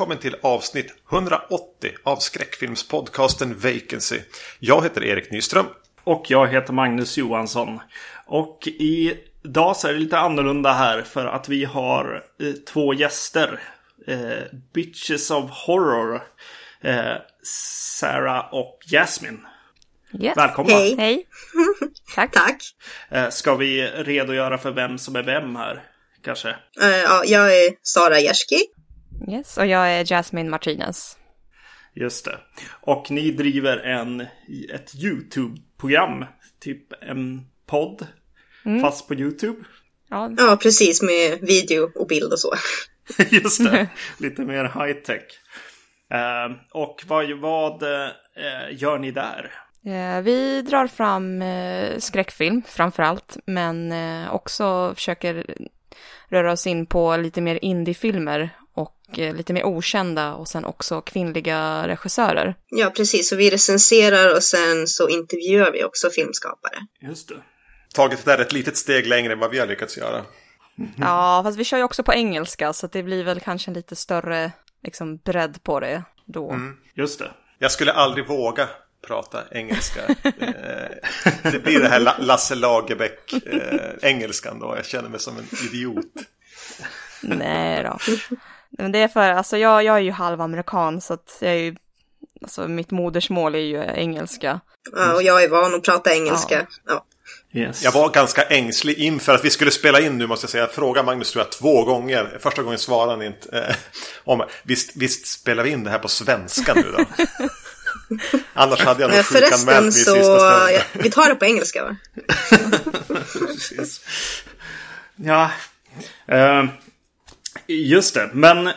Välkommen till avsnitt 180 av skräckfilmspodcasten Vacancy. Jag heter Erik Nyström. Och jag heter Magnus Johansson. Och idag så är det lite annorlunda här för att vi har eh, två gäster. Eh, Bitches of Horror. Eh, Sarah och Jasmine. Yes. Välkomna. Hej. Hej. Tack. Tack. Eh, ska vi redogöra för vem som är vem här? Kanske? Uh, ja, jag är Sara Jerski. Yes, och jag är Jasmine Martinez. Just det. Och ni driver en, ett YouTube-program. Typ en podd. Mm. Fast på YouTube. Ja. ja, precis. Med video och bild och så. Just det. Lite mer high-tech. Uh, och vad, vad uh, gör ni där? Uh, vi drar fram uh, skräckfilm framför allt. Men också försöker röra oss in på lite mer indiefilmer eh, lite mer okända och sen också kvinnliga regissörer. Ja, precis. Så vi recenserar och sen så intervjuar vi också filmskapare. Just det. Tagit det där ett litet steg längre än vad vi har lyckats göra. Mm -hmm. Ja, fast vi kör ju också på engelska så det blir väl kanske en lite större liksom, bredd på det då. Mm. Just det. Jag skulle aldrig våga prata engelska. Eh, det blir det här Lasse Lagerbäck-engelskan eh, då. Jag känner mig som en idiot. Nej då. Men det är för, alltså jag, jag är ju halvamerikan så att jag är ju, alltså mitt modersmål är ju engelska. Ja, och jag är van att prata engelska. Ja. ja. Yes. Jag var ganska ängslig inför att vi skulle spela in nu måste jag säga. Jag frågade Magnus tror jag två gånger. Första gången svarade han inte. Eh, om, visst, visst spelar vi in det här på svenska nu då? Annars hade jag nog sjukanmält mig i sista stund. Ja, vi tar det på engelska va? ja, uh, just det. Men uh,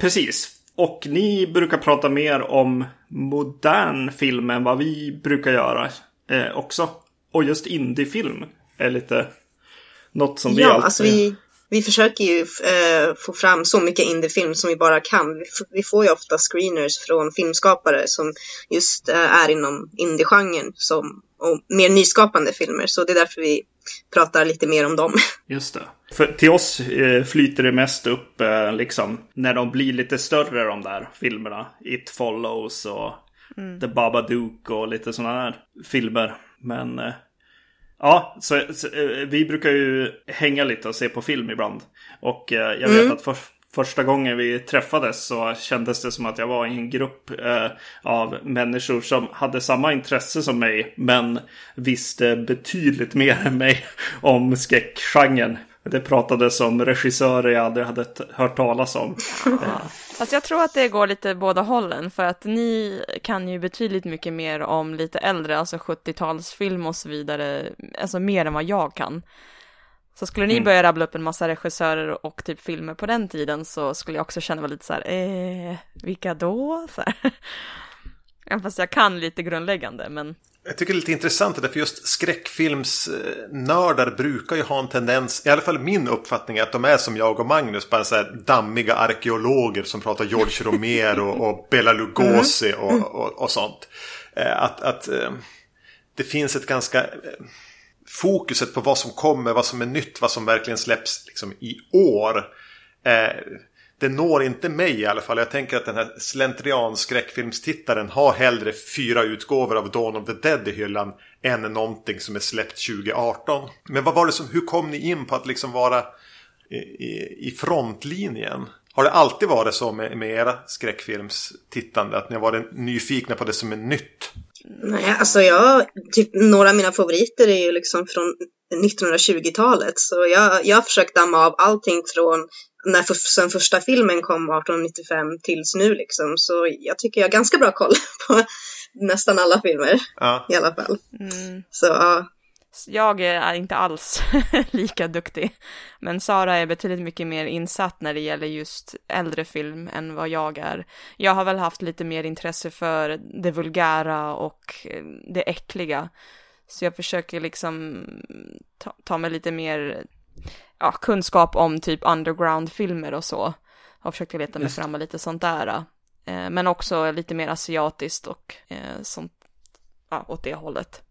precis. Och ni brukar prata mer om modern film än vad vi brukar göra uh, också. Och just indiefilm är lite något som vi ja, alltid... Alltså vi, vi försöker ju eh, få fram så mycket indiefilm som vi bara kan. Vi, vi, får ju ofta screeners från filmskapare som just eh, är inom indiegenren som, och mer nyskapande filmer. Så det är därför vi pratar lite mer om dem. Just det. För till oss eh, flyter det mest upp eh, liksom när de blir lite större de där filmerna. It Follows och mm. The Babadook och lite sådana där filmer. Men eh, Ja, så, så, vi brukar ju hänga lite och se på film ibland. Och jag vet mm. att för, första gången vi träffades så kändes det som att jag var i en grupp eh, av människor som hade samma intresse som mig. Men visste betydligt mer än mig om skräckgenren. Det pratades om regissörer jag aldrig hade hört talas om. Fast jag tror att det går lite båda hållen, för att ni kan ju betydligt mycket mer om lite äldre, alltså 70-talsfilm och så vidare, alltså mer än vad jag kan. Så skulle ni mm. börja rabbla upp en massa regissörer och typ filmer på den tiden så skulle jag också känna mig lite så här, eh, vilka då? Så här. Även fast jag kan lite grundläggande, men... Jag tycker det är lite intressant det för just skräckfilmsnördar brukar ju ha en tendens, i alla fall min uppfattning är att de är som jag och Magnus, bara så här dammiga arkeologer som pratar George Romero och Bela Lugosi och, och, och sånt. Eh, att, att eh, det finns ett ganska eh, fokuset på vad som kommer, vad som är nytt, vad som verkligen släpps liksom, i år eh, det når inte mig i alla fall. Jag tänker att den här slentrian skräckfilmstittaren har hellre fyra utgåvor av Dawn of the Dead i hyllan än någonting som är släppt 2018. Men vad var det som, hur kom ni in på att liksom vara i, i, i frontlinjen? Har det alltid varit så med, med era skräckfilmstittande? Att ni har varit nyfikna på det som är nytt? Nej, alltså jag, typ några av mina favoriter är ju liksom från 1920-talet. Så jag, jag har försökt damma av allting från när för, sen första filmen kom 1895 tills nu liksom. Så jag tycker jag har ganska bra koll på nästan alla filmer ja. i alla fall. Mm. Så ja. Jag är inte alls lika duktig, men Sara är betydligt mycket mer insatt när det gäller just äldre film än vad jag är. Jag har väl haft lite mer intresse för det vulgära och det äckliga, så jag försöker liksom ta, ta mig lite mer ja, kunskap om typ underground-filmer och så. Har försökt leta mig fram med lite sånt där. Eh, men också lite mer asiatiskt och eh, sånt, ja, åt det hållet.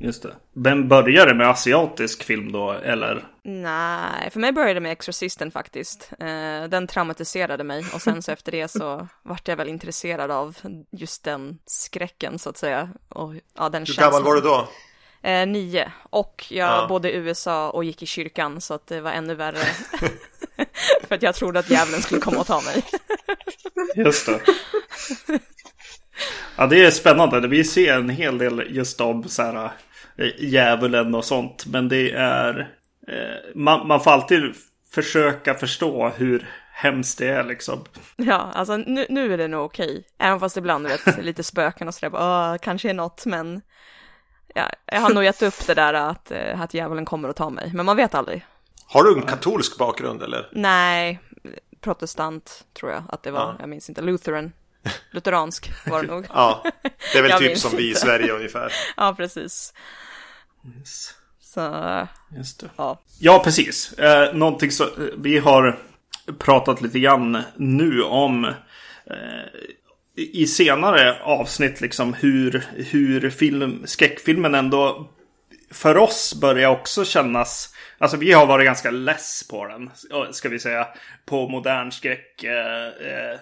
Just det. Men började det med asiatisk film då, eller? Nej, för mig började det med Exorcisten faktiskt. Eh, den traumatiserade mig och sen så efter det så vart jag väl intresserad av just den skräcken så att säga. Och ja, den Hur gammal var du då? Eh, nio. Och jag Ja. bodde i USA och gick i kyrkan så att det var ännu värre. för att jag trodde att djävulen skulle komma och ta mig. Just det. Ja, det är spännande. Vi ser en hel del just om så här, djävulen och sånt. Men det är... Eh, man, man får alltid försöka förstå hur hemskt det är liksom. Ja, alltså nu, nu är det nog okej. Även fast ibland vet, lite spöken och sådär, bara, "Åh, kanske är något, men ja, jag har nog gett upp det där att, eh, att djävulen kommer att ta mig, men man vet aldrig. Har du en katolsk bakgrund eller? Nej, protestant tror jag att det var, Ja. jag minns inte, lutheran, lutheransk var det nog. Ja, det är väl typ som vi i inte. Sverige ungefär. Ja, precis. Så, Just det. ja. Ja, precis. Eh, någonting så, eh, vi har pratat lite grann nu om eh, i senare avsnitt liksom hur, hur film, skräckfilmen ändå för oss börjar också kännas Alltså vi har varit ganska less på den, ska vi säga. På modern skräck, eh, eh,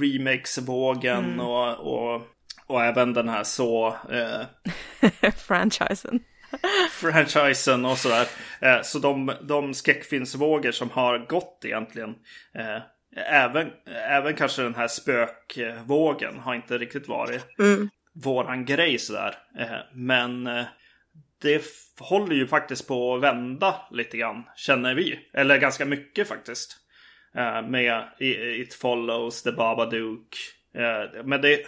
remakesvågen och, och, och även den här så eh, franchisen. Franchisen och sådär. Eh, så de, de skräckfilmsvågor som har gått egentligen. Eh, även, även kanske den här spökvågen har inte riktigt varit våran grej sådär. Eh, men det håller ju faktiskt på att vända lite grann, känner vi. Eller ganska mycket faktiskt. Med It Follows, The Babadook. Eh, men det,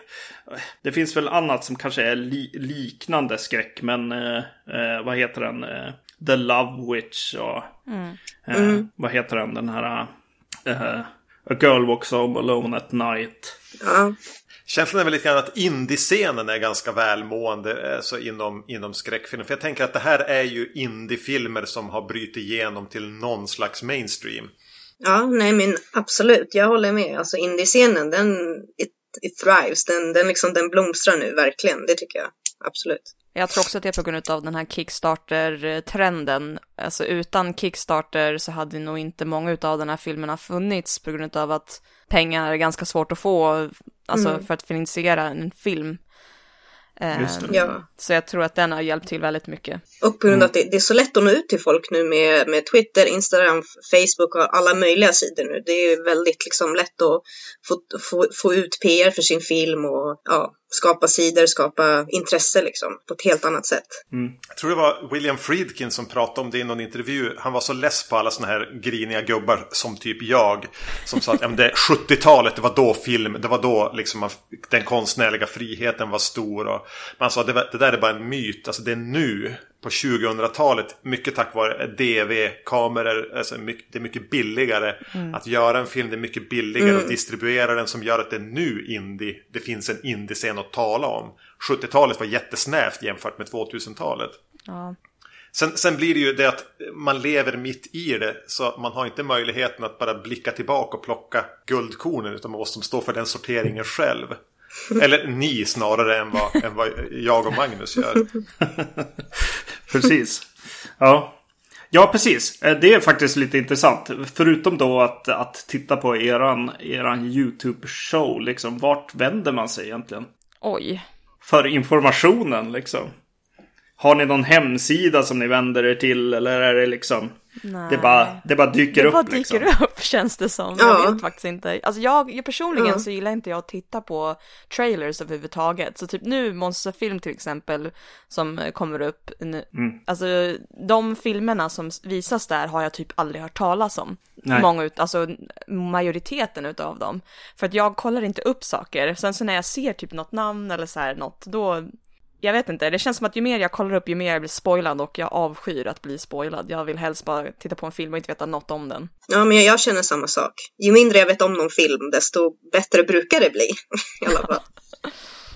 det finns väl annat som kanske är li, liknande skräck. Men eh, eh, vad heter den? Eh, The Love Witch och eh, vad heter den? Den här eh, A Girl Walks Home Alone at Night. Ja. Känslan är väl lite grann att indiescenen är ganska välmående alltså inom, inom skräckfilm. För jag tänker att det här är ju indiefilmer som har brutit igenom till någon slags mainstream. Ja, nej men absolut, jag håller med. Alltså indiescenen, den it, it thrives, den, den, liksom, den blomstrar nu verkligen, det tycker jag. Absolut. Jag tror också att det är på grund av den här Kickstarter-trenden. Alltså utan Kickstarter så hade nog inte många av de här filmerna funnits på grund av att pengar är ganska svårt att få, alltså för att finansiera en film. Ehm, Ja. Så jag tror att den har hjälpt till väldigt mycket. Och på grund av att det, det är så lätt att nå ut till folk nu med, med Twitter, Instagram, Facebook och alla möjliga sidor nu. Det är väldigt liksom lätt att få, få, få ut PR för sin film och ja, skapa sidor, skapa intresse liksom på ett helt annat sätt. Jag tror det var William Friedkin som pratade om det i någon intervju. Han var så less på alla såna här griniga gubbar som typ jag. Som sa att ja, men det 70-talet, det var då film, det var då liksom man, den konstnärliga friheten var stor. Och man sa att det, det där är bara en myt. Alltså det är nu på 2000-talet, mycket tack vare DV-kameror, alltså mycket, det är mycket billigare att göra en film. Det är mycket billigare att distribuera den som gör att det är nu indie, det finns en indie-scen att tala om. 70-talet var jättesnävt jämfört med 2000-talet. Ja. Sen, sen blir det ju det att man lever mitt i det. Så man har inte möjligheten att bara blicka tillbaka och plocka guldkornen. Utan man måste stå för den sorteringen själv. Eller ni snarare än vad, än vad jag och Magnus gör. Precis. Ja. Ja, precis. Eh, Det är faktiskt lite intressant. Förutom då att, att titta på eran, eran YouTube-show, liksom. Vart vänder man sig egentligen? Oj. För informationen, liksom. Har ni någon hemsida som ni vänder er till? Eller är det liksom... Nej. Det bara, det bara dyker det upp bara dyker liksom? upp känns det som. Ja. Jag vet faktiskt inte. Alltså jag, jag personligen Ja. så gillar inte jag att titta på trailers överhuvudtaget. Så typ nu monsterfilm till exempel som eh, kommer upp nu. Mm. Alltså de filmerna som visas där har jag typ aldrig hört talas om. Nej. Många ut, alltså majoriteten utav dem. För att jag kollar inte upp saker. Sen så när jag ser typ något namn eller så här något, då jag vet inte, det känns som att ju mer jag kollar upp ju mer jag blir spoilad och jag avskyr att bli spoilad. Jag vill helst bara titta på en film och inte veta något om den. Ja, men jag, jag känner samma sak. Ju mindre jag vet om någon film, desto bättre brukar det bli. I alla fall.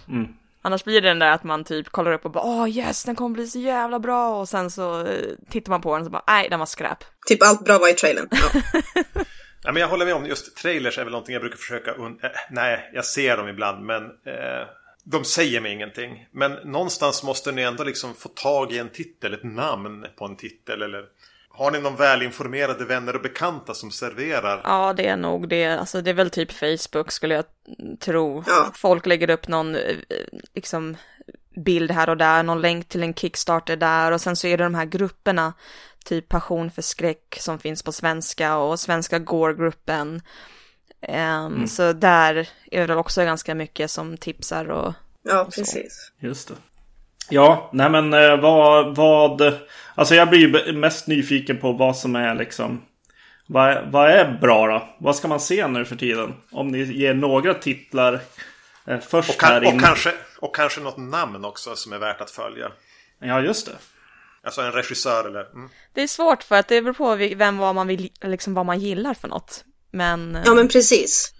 Annars blir det den där att man typ kollar upp och bara åh yes, den kommer bli så jävla bra och sen så eh, tittar man på den och så bara nej, den var skräp. Typ allt bra var i trailern. Ja. Ja, men jag håller med om just trailers är väl någonting jag brukar försöka äh, Nej, jag ser dem ibland men eh, de säger mig ingenting. Men någonstans måste ni ändå liksom få tag i en titel, ett namn på en titel. Eller har ni någon välinformerade vänner och bekanta som serverar? Ja, det är nog det. Alltså det är väl typ Facebook skulle jag tro. Ja. Folk lägger upp någon eh, liksom bild här och där, någon länk till en Kickstarter där och sen så är det de här grupperna, typ Passion för skräck som finns på svenska och svenska Gore-gruppen. Ehm, Så där är det också ganska mycket som tipsar och Ja, så. precis. Just det. Ja, nej men eh, vad, vad... Alltså jag blir mest nyfiken på vad som är liksom... Vad, är- vad är bra då? Vad ska man se nu för tiden? Om ni ger några titlar eh, först Och, kan, här och, in. kanske, och kanske något namn också som är värt att följa. Ja, just det. Alltså en regissör eller... Mm. Det är svårt för att det beror på vem vad man vill, liksom vad man gillar för något. Men, Ja, men precis.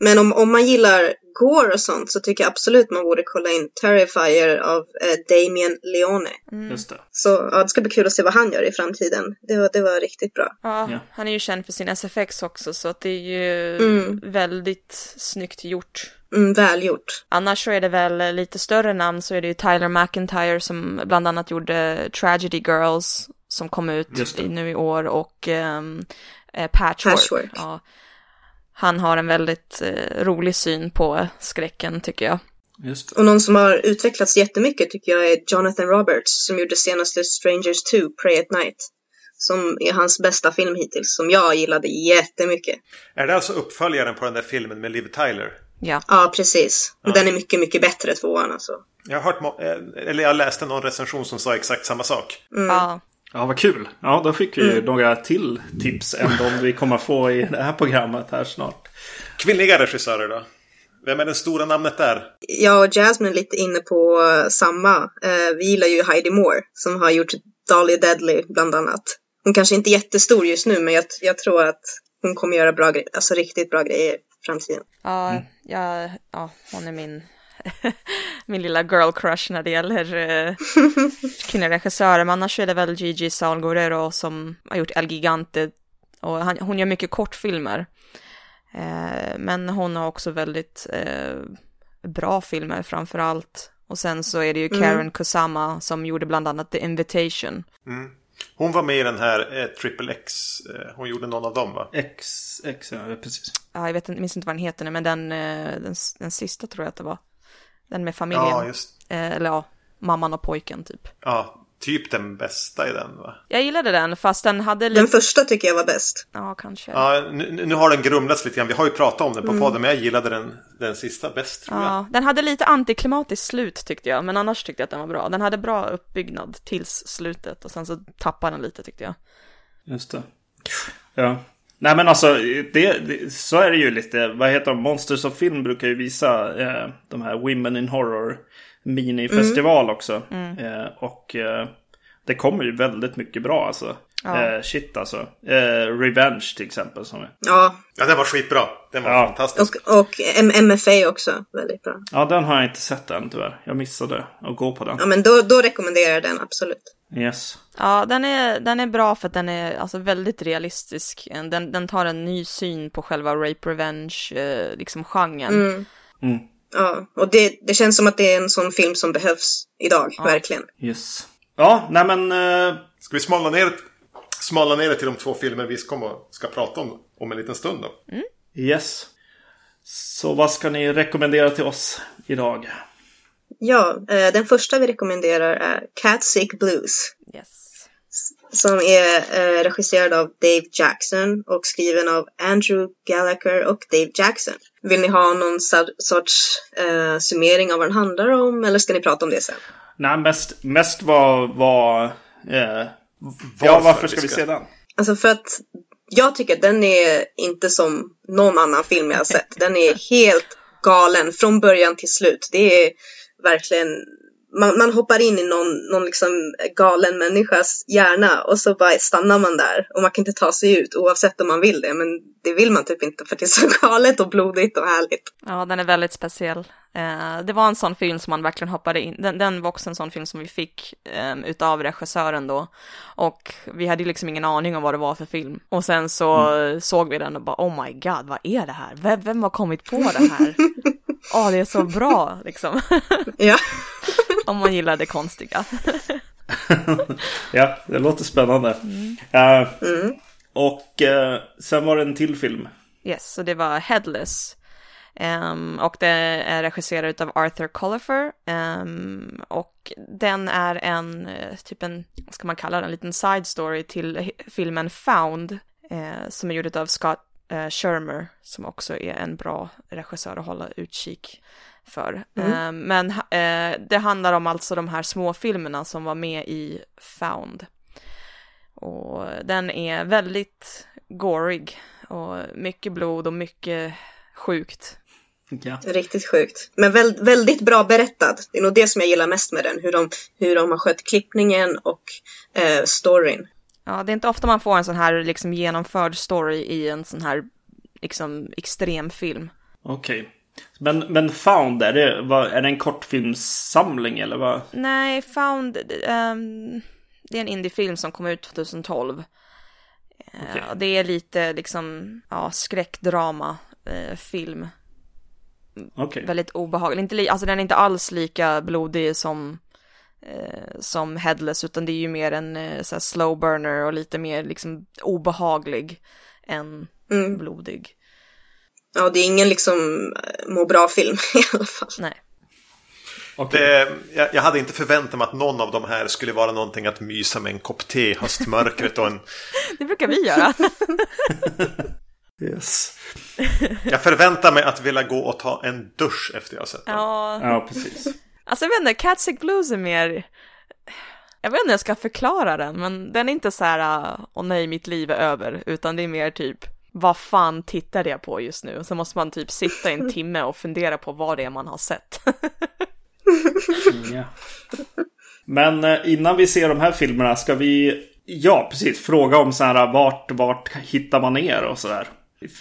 Men om, om man gillar Gore och sånt så tycker jag absolut man borde kolla in Terrifier av eh, Damien Leone. Just det. Så ja, det ska bli kul att se vad han gör i framtiden. Det var, det var riktigt bra. ja, Ja. han är ju känd för sin SFX också så att det är ju Mm. väldigt snyggt gjort. Mm, välgjort. Annars så är det väl lite större namn så är det ju Tyler McIntyre som bland annat gjorde Tragedy Girls som kom ut i, nu i år och eh, Patchwork. Patchwork. Ja. Han har en väldigt eh, rolig syn på skräcken tycker jag. Just det. Och någon som har utvecklats jättemycket tycker jag är Jonathan Roberts som gjorde senaste Strangers 2, Pray at Night. Som är hans bästa film hittills, som jag gillade jättemycket. Är det alltså uppföljaren på den där filmen med Liv Tyler? Ja. Ja, precis. Och Den är mycket, mycket bättre, tvåan alltså. Jag har hört, eh, eller jag läste någon recension som sa exakt samma sak. ja. Ja, vad kul. Ja, då fick vi ju några till tips än de vi kommer få i det här programmet här snart. Kvinnliga regissörer då? Vem är det stora namnet där? Jag och Jasmine är lite inne på samma. Eh, vi gillar ju Heidi Moore som har gjort Dolly Deadly bland annat. Hon kanske inte är jättestor just nu men jag, jag tror att hon kommer göra bra grejer, alltså riktigt bra grejer i framtiden. Ja, ja, ja, hon är min, min lilla girl crush när det gäller uh, kvinnliga regissörer. Men annars är det väl Gigi Salgorero som har gjort El Gigante. Och han, hon gör mycket kortfilmer. Eh, men hon har också väldigt eh, bra filmer framför allt. Och sen så är det ju Karen Kusama som gjorde bland annat The Invitation. Hon var med i den här eh, Triple X. Eh, hon gjorde någon av dem va? X, X, ja precis. Ja, jag vet inte, minns inte vad den heter nu, men den, eh, den, den sista tror jag att det var. Den med familjen. Ja, just. Eh, eller ja, mamman och pojken typ. Ja, typ den bästa i den va? Jag gillade den, fast den hade Den lite... första tycker jag var bäst. Ja, kanske. Ja, nu, nu har den grumlats lite grann. Vi har ju pratat om den på podden, men jag gillade den, den sista bäst tror jag. Ja, den hade lite antiklimatiskt slut tyckte jag, men annars tyckte jag att den var bra. Den hade bra uppbyggnad tills slutet och sen så tappade den lite tyckte jag. Just det. Ja. Nej men alltså, det, det, så är det ju lite. Vad heter de? Monsters of Film brukar ju visa eh, de här Women in Horror minifestival också. Eh, och eh, det kommer ju väldigt mycket bra alltså. Ja. Eh, shit alltså. Eh, Revenge till exempel. Som är. Ja, Ja, den var skitbra. Den var Ja. fantastisk. och, och MFA också. Väldigt bra. Ja, den har jag inte sett än tyvärr. Jag missade att gå på den. Ja, men då, då rekommenderar jag den absolut. Yes. Ja, den är, den är bra för att den är alltså väldigt realistisk. Den, den tar en ny syn på själva rape revenge, eh, liksom genren. Mm. Mm. Ja, och det, det känns som att det är en sån film som behövs idag, verkligen. Yes. Ja, nej men... Eh, Ska vi smala ner, smala ner det till de två filmer vi kommer, ska prata om om en liten stund då? yes. Så vad ska ni rekommendera till oss idag? Ja, eh, den första vi rekommenderar är Cat Sick Blues. Yes. Som är eh, regisserad av Dave Jackson och skriven av Andrew Gallagher och Dave Jackson. Vill ni ha någon sorts eh, summering av vad den handlar om eller ska ni prata om det sen? Nej, mest, mest vad... vad eh, Varför ja, varför ska vi se den? Alltså för att jag tycker att den är inte som någon annan film jag har sett. Den är helt galen från början till slut. Det är verkligen, man, man hoppar in i någon, någon liksom galen människas hjärna och så bara stannar man där och man kan inte ta sig ut oavsett om man vill det. Men det vill man typ inte för det är så galet och blodigt och härligt. Ja, den är väldigt speciell. Eh, det var en sån film som man verkligen hoppade in, den, den var också en sån film som vi fick eh, utav regissören då. Och vi hade ju liksom ingen aning om vad det var för film. Och sen så såg vi den och bara oh my god, vad är det här? Vem, vem har kommit på det här? åh det är så bra liksom. Ja. Om man gillar det konstiga. ja, det låter spännande. Eh, Och eh, sen var det en till film. Yes, så det var Headless. Ehm, och det är regisserad av Arthur Collifer. Ehm, och den är en, eh, typ en, vad ska man kalla den, en liten side story till filmen Found. eh, som är gjord av Scott Shermer, som också är en bra regissör att hålla utkik för. Ehm, men eh, det handlar om alltså de här små filmerna som var med i Found. Och den är väldigt gorig och mycket blod och mycket sjukt. Ja. Riktigt sjukt. Men väl, väldigt bra berättad. Det är nog det som jag gillar mest med den. Hur de, hur de har skött klippningen och eh, storyn. Ja, det är inte ofta man får en sån här liksom genomförd story i en sån här liksom extremfilm. Okej. Men, men Found, är det, vad, är det en kortfilmssamling eller vad? Nej, Found, ehm, det är en indiefilm som kom ut 2012. Eh, Okej. och Det är lite liksom, ja, skräckdrama eh, film. Okej. Väldigt obehaglig. Inte li- alltså den är inte alls lika blodig som, eh, som Headless, utan det är ju mer en så här slow burner och lite mer liksom obehaglig än Mm. blodig. Ja, det är ingen liksom eh, må bra-film i alla fall. Nej. Okej. Det, jag, jag hade inte förväntat mig att någon av de här skulle vara någonting att mysa med en kopp te i höstmörkret och en... Det brukar vi göra. Yes. Jag förväntar mig att vilja gå och ta en dusch efter jag har sett den. ja, Ja, precis. alltså jag vet inte, Cat Sick Blues är mer... Jag vet inte hur jag ska förklara den, men den är inte så här, åh nej, mitt liv är över, utan det är mer typ, vad fan tittar jag på just nu? Så måste man typ sitta i en timme och fundera på vad det är man har sett. Ja. Men eh, innan vi ser de här filmerna ska vi, ja precis, fråga om så här vart, vart hittar man er och sådär.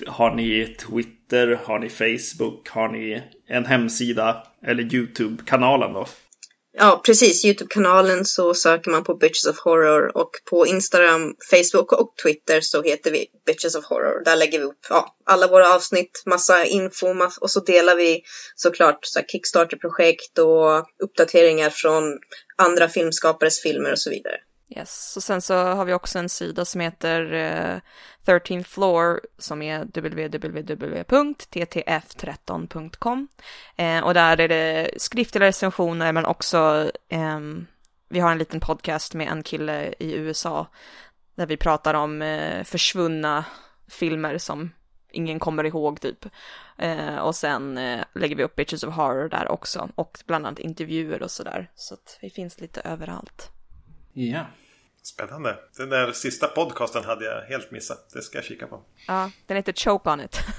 Har ni Twitter, har ni Facebook, har ni en hemsida eller YouTube-kanalen då? Ja, precis. Youtube-kanalen så söker man på Bitches of Horror och på Instagram, Facebook och Twitter så heter vi Bitches of Horror. Där lägger vi upp ja, alla våra avsnitt, massa info och så delar vi såklart så Kickstarter-projekt och uppdateringar från andra filmskapares filmer och så vidare. Yes, och sen så har vi också en sida som heter eh, 13th floor som är www.ttf13.com eh, och där är det skriftliga recensioner men också ehm, vi har en liten podcast med en kille i USA där vi pratar om eh, försvunna filmer som ingen kommer ihåg typ. Eh, och sen eh, lägger vi upp Bitches of Horror där också och bland annat intervjuer och sådär. Så att vi finns lite överallt. Ja. Spännande. Den där sista podcasten hade jag helt missat. Det ska jag kika på. Ja, den heter Choke on it.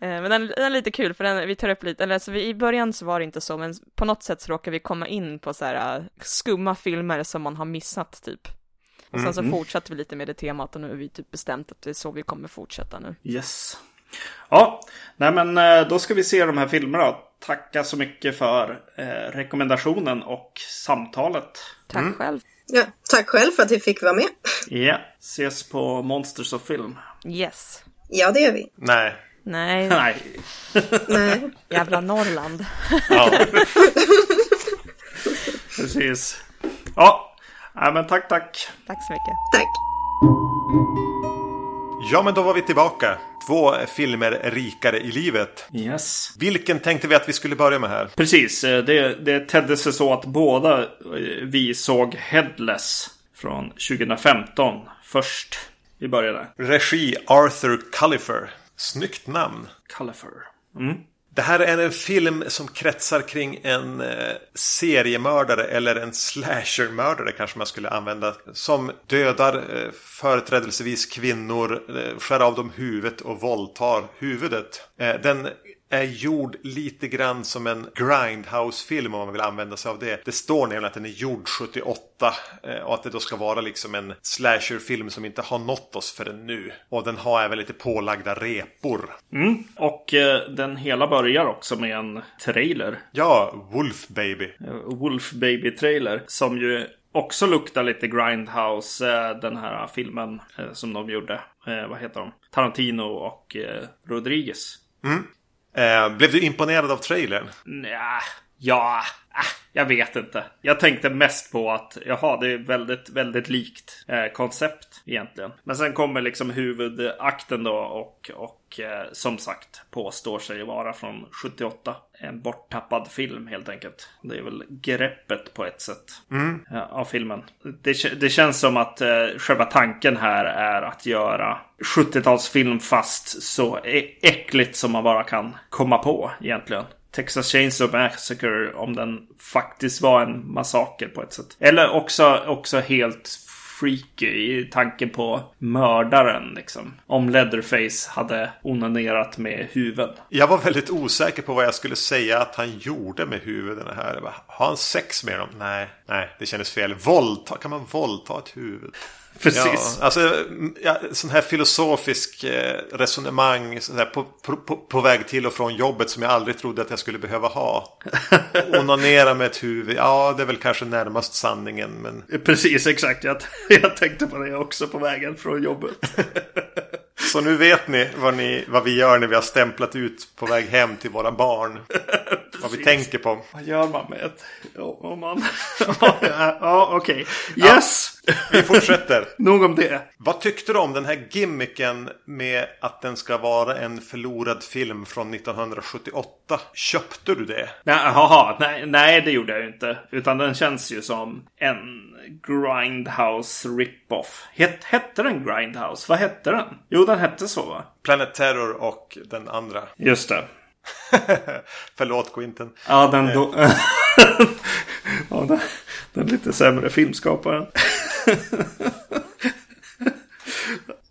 Eh, men den, den är lite kul för den, vi tar upp lite, eller alltså vi, i början så var det inte så, men på något sätt så råkar vi komma in på så här äh, skumma filmer som man har missat typ. Och sen så fortsatte vi lite med det temat och nu har vi typ bestämt att det är så vi kommer fortsätta nu. Yes. Ja, nej men eh, då ska vi se de här filmerna. Tacka så mycket för eh, rekommendationen och samtalet. Tack själv. Ja, tack själv för att vi fick vara med. Ja, ses på Monsters of Film. Yes. Ja, det gör vi. Nej. Nej, Nej, Nej. jävla Norrland. Ja. precis. Ja, nej, men tack, tack. Tack så mycket. Tack. Ja, men då var vi tillbaka. Två filmer rikare i livet. Yes. Vilken tänkte vi att vi skulle börja med här? Precis, eh, det, det tedde sig så att båda eh, vi såg Headless från 2015 först. Vi började. Regi Arthur Cullifer. Snyggt namn. Califer. Det här är en film som kretsar kring en eh, seriemördare eller en slashermördare kanske man skulle använda. Som dödar eh, företrädelsevis kvinnor, eh, skär av dem huvudet och våldtar huvudet. Den är gjord lite grann som en Grindhouse-film om man vill använda sig av det. Det står nämligen att den är gjord 78 eh, och att det då ska vara liksom en slasherfilm som inte har nått oss förrän nu. Och den har även lite pålagda repor. Och eh, den hela börjar också med en trailer. Ja, Wolf Baby. Eh, Wolf Baby-trailer. Som ju också luktar lite Grindhouse. eh, Den här filmen som de gjorde. Vad heter de? Tarantino och Rodriguez. Eh, blev du imponerad av trailern? Nja, ja, äh, jag vet inte. Jag tänkte mest på att jaha, det är väldigt, väldigt likt eh, koncept egentligen. Men sen kommer liksom huvudakten då och, och eh, som sagt påstår sig vara från 78. En borttappad film helt enkelt. Det är väl greppet på ett sätt eh, av filmen. Det, det känns som att eh, själva tanken här är att göra 70-talsfilm fast så äckligt som man bara kan komma på egentligen. Texas Chainsaw Massacre om den faktiskt var en massaker på ett sätt. Eller också, också helt freaky i tanken på mördaren liksom. Om Leatherface hade onanerat med huvuden. Jag var väldigt osäker på vad jag skulle säga att han gjorde med huvudena här. Bara, Har han sex med dem? Nej, nej, det kändes fel. Våldta, kan man våldta ett huvud? Precis. Ja, alltså, ja, sån här filosofisk eh, resonemang sån här, på, på, på, väg till och från jobbet som jag aldrig trodde att jag skulle behöva ha. Onanera med ett huvud, ja det är väl kanske närmast sanningen. Men... Precis, exakt. Jag, jag tänkte på det också på vägen från jobbet. Så nu vet ni vad, ni vad vi gör när vi har stämplat ut på väg hem till våra barn. vad vi tänker på. Vad gör man med ett... Ja, om man... ja, okej. Yes! Vi fortsätter. Nog om det. Vad tyckte du om den här gimmicken med att den ska vara en förlorad film från 1978? Köpte du det? Nej, nej, nej, det gjorde jag ju inte. Utan den känns ju som en Grindhouse rip-off. Het, hette den Grindhouse? Vad hette den? Jo, den hette så va? Planet Terror och den andra. Just det. Förlåt Quinten. Ja, den då... ja, den, den lite sämre filmskaparen.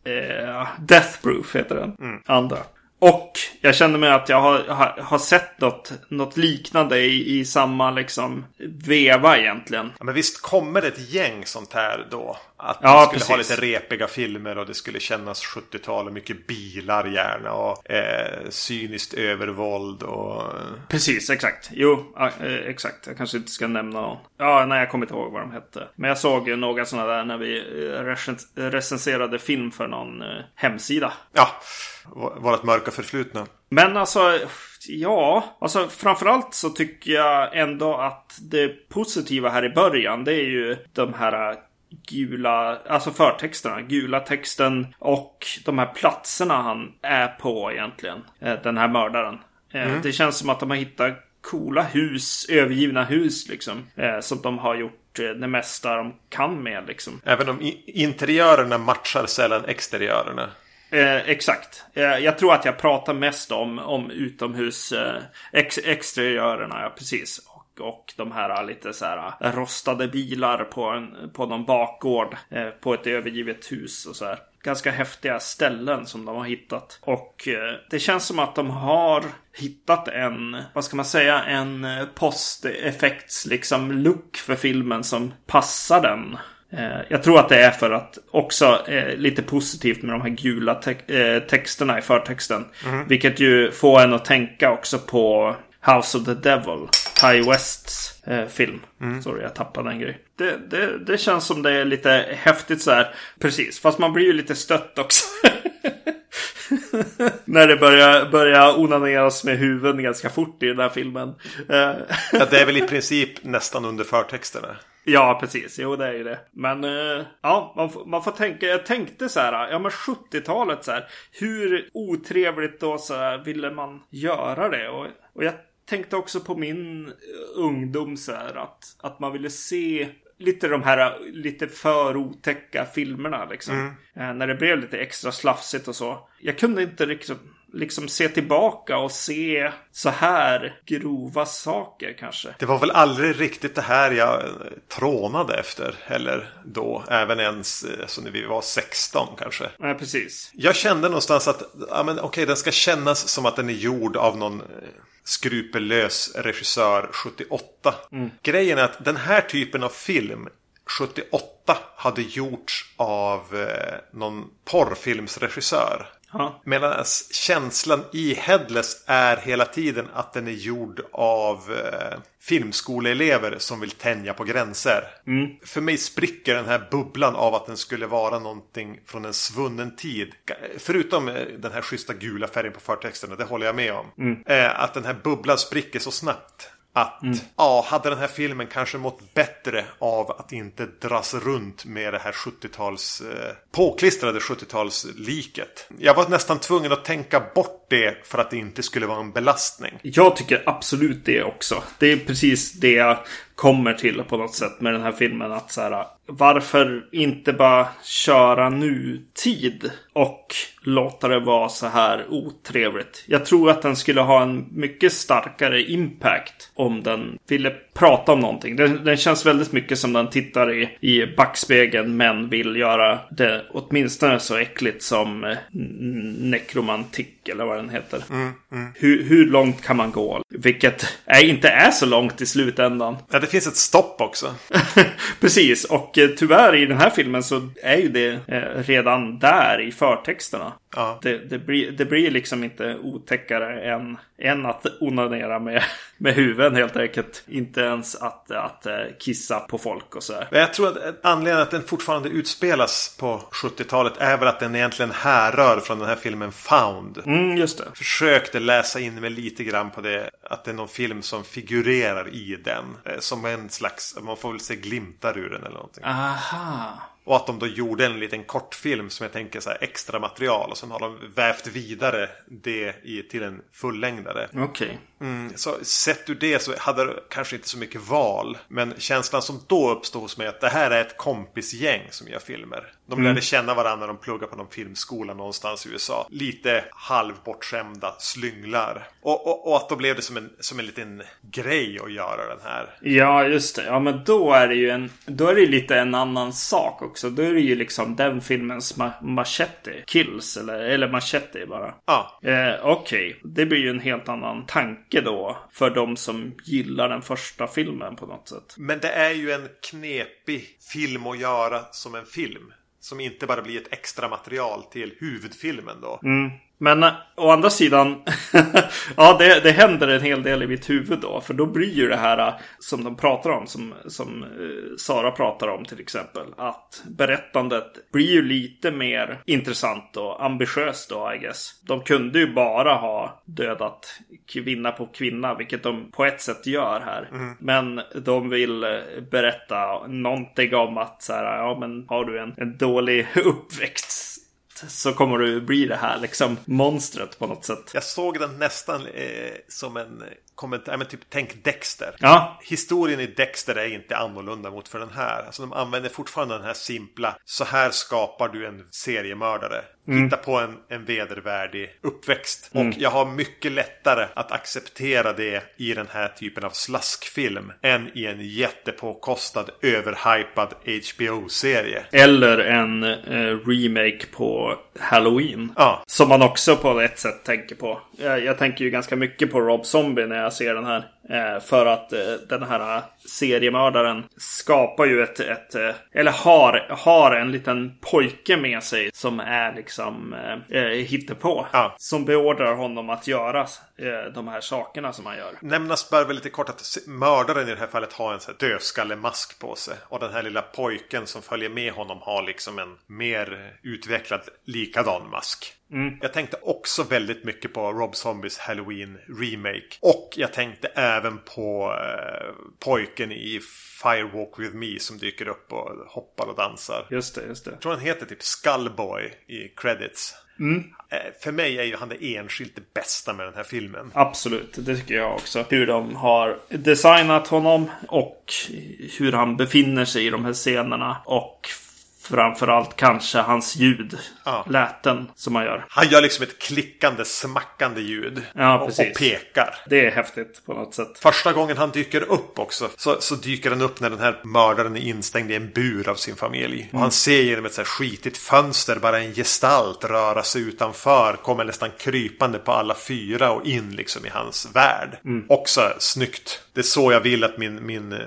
eh, Death Proof heter den. Andra. Och jag kände mig att jag har, har, har sett något, något liknande i, i samma liksom veva egentligen. Ja, men visst kommer det ett gäng sånt här då? Att Ja, man skulle ha precis. lite repiga filmer och det skulle kännas 70-tal och mycket bilar gärna och eh, cyniskt övervåld och... Precis, exakt. Jo, eh, exakt. Jag kanske inte ska nämna någon. Ja, nej, jag kommer inte ihåg vad de hette. Men jag såg ju några sådana där när vi eh, recens- recenserade film för någon eh, hemsida. Ja, v- vårat mörka förflutna. Men alltså, ja, alltså framförallt så tycker jag ändå att det positiva här i början, det är ju de här gula, alltså förtexterna, gula texten och de här platserna han är på egentligen. Eh, Den här mördaren. Eh, Det känns som att de har hittat coola hus, övergivna hus liksom. eh, Som de har gjort det mesta de kan med liksom. Även om interiörerna matchar sällan exteriörerna. Eh, exakt. Eh, jag tror att jag pratar mest om, om utomhus eh, ex, exteriörerna, ja precis. Och, och de här eh, lite så här eh, rostade bilar på, en, på någon bakgård eh, på ett övergivet hus och så här. Ganska häftiga ställen som de har hittat. Och eh, det känns som att de har hittat en, vad ska man säga, en eh, posteffekts liksom look för filmen som passar den. Eh, Jag tror att det är för att också eh, lite positivt med de här gula te- eh, texterna i förtexten. Vilket ju får en att tänka också på House of the Devil. Ty Wests eh, film. Sorry, jag tappade en grej. Det, det, det känns som det är lite häftigt så här. Precis, fast man blir ju lite stött också. När det börjar, börjar onaneras med huvuden ganska fort i den här filmen. Ja, det är väl i princip nästan under förtexterna. Ja, precis. Jo, det är ju det. Men eh, ja, man får, man får tänka. Jag tänkte så här. Ja, men 70-talet så här. Hur otrevligt då så här ville man göra det? Och, och jag tänkte också på min ungdom så här att, att man ville se lite de här lite för otäcka filmerna liksom. Eh, när det blev lite extra slafsigt och så. Jag kunde inte liksom, liksom se tillbaka och se så här grova saker kanske. Det var väl aldrig riktigt det här jag eh, trånade efter heller då. Även ens eh, så när vi var 16 kanske. Nej, precis. Jag kände någonstans att ja, men, okej, den ska kännas som att den är gjord av någon eh, skrupellös regissör 78. Grejen är att den här typen av film 78 hade gjorts av eh, någon porrfilmsregissör. Ja. Medan känslan i Headless är hela tiden att den är gjord av eh, filmskoleelever som vill tänja på gränser. För mig spricker den här bubblan av att den skulle vara någonting från en svunnen tid. Förutom eh, den här schyssta gula färgen på förtexterna, det håller jag med om. Eh, att den här bubblan spricker så snabbt. Att, ja, hade den här filmen kanske mått bättre av att inte dras runt med det här 70-tals, eh, påklistrade 70-talsliket. Jag var nästan tvungen att tänka bort det för att det inte skulle vara en belastning. Jag tycker absolut det också. Det är precis det jag kommer till på något sätt med den här filmen. Att så här, varför inte bara köra nutid och låta det vara så här otrevligt? Jag tror att den skulle ha en mycket starkare impact om den ville prata om någonting. Den, den känns väldigt mycket som den tittar i, i backspegeln men vill göra det åtminstone så äckligt som eh, nekromantik eller vad den heter. Hur, hur långt kan man gå? Vilket är, inte är så långt i slutändan. Ja, det finns ett stopp också. Precis, och eh, tyvärr i den här filmen så är ju det eh, redan där i förtexterna. Ja. Det, det, blir, det blir liksom inte otäckare än, än att onanera med, med huvuden helt enkelt. Inte ens att, att eh, kissa på folk och sådär. Men jag tror att anledningen att den fortfarande utspelas på 70-talet är väl att den egentligen härrör från den här filmen Found. Mm, just det. Försökte läsa in mig lite grann på det. Att det är någon film som figurerar i den. Eh, Som en slags, man får väl se glimtar ur den eller någonting. Aha. Och att de då gjorde en liten kortfilm som jag tänker så här extra material. Och sen har de vävt vidare det i, till en fullängdare. Okej. Mm, så sett ur det så hade det kanske inte så mycket val. Men känslan som då uppstod hos mig att det här är ett kompisgäng som gör filmer. De lärde känna varandra när de pluggade på någon filmskola någonstans i USA. Lite halvbortskämda slynglar. Och, och, och att då blev det som en, som en liten grej att göra den här. Ja, just det. Ja, men då är det ju en... Då är det lite en annan sak också. Då är det ju liksom den filmens ma- machete kills. Eller, eller machete bara. Ja, Eh, Okej, det blir ju en helt annan tanke då. För de som gillar den första filmen på något sätt. men det är ju en knepig film att göra som en film. Som inte bara blir ett extra material till huvudfilmen då. Men eh, å andra sidan, ja det, det händer en hel del i mitt huvud då. För då blir ju det här eh, som de pratar om, som, som eh, Sara pratar om till exempel. Att berättandet blir ju lite mer intressant och ambitiöst då I guess. De kunde ju bara ha dödat kvinna på kvinna, vilket de på ett sätt gör här. Men de vill berätta någonting om att så här, ja men har du en, en dålig uppväxt så kommer du bli det här liksom monstret på något sätt. Jag såg den nästan eh, som en kommentar, men typ tänk Dexter. Ja, Historien i Dexter är inte annorlunda mot för den här. Alltså de använder fortfarande den här simpla. Så här skapar du en seriemördare. Hitta på en, en vedervärdig uppväxt. Och jag har mycket lättare att acceptera det i den här typen av slaskfilm. Än i en jättepåkostad, överhypad HBO-serie. eller en eh, remake på Halloween. Ja. Som man också på ett sätt tänker på. Jag, jag tänker ju ganska mycket på Rob Zombie när jag ser den här. Eh, för att eh, den här seriemördaren skapar ju ett, ett eh, eller har, har en liten pojke med sig som är liksom eh, eh, hittepå. Ja. Som beordrar honom att göra eh, de här sakerna som han gör. Nämnas bör väl lite kort att mördaren i det här fallet har en sån här dödskallemask på sig. Och den här lilla pojken som följer med honom har liksom en mer utvecklad likadan mask. Jag tänkte också väldigt mycket på Rob Zombies Halloween Remake. Och jag tänkte även på eh, pojken i Firewalk With Me som dyker upp och hoppar och dansar. Just det, just det. Jag tror han heter typ Skullboy i credits. Eh, För mig är ju han det enskilt det bästa med den här filmen. Absolut, det tycker jag också. Hur de har designat honom och hur han befinner sig i de här scenerna. Och framförallt kanske hans ljud. Ja. Läten som han gör. Han gör liksom ett klickande, smackande ljud. Ja, och, och pekar. Det är häftigt på något sätt. Första gången han dyker upp också så, så dyker han upp när den här mördaren är instängd i en bur av sin familj. Och han ser genom ett så här skitigt fönster bara en gestalt röra sig utanför. Kommer nästan krypande på alla fyra och in liksom i hans värld. Också snyggt. Det är så jag vill att min, min eh,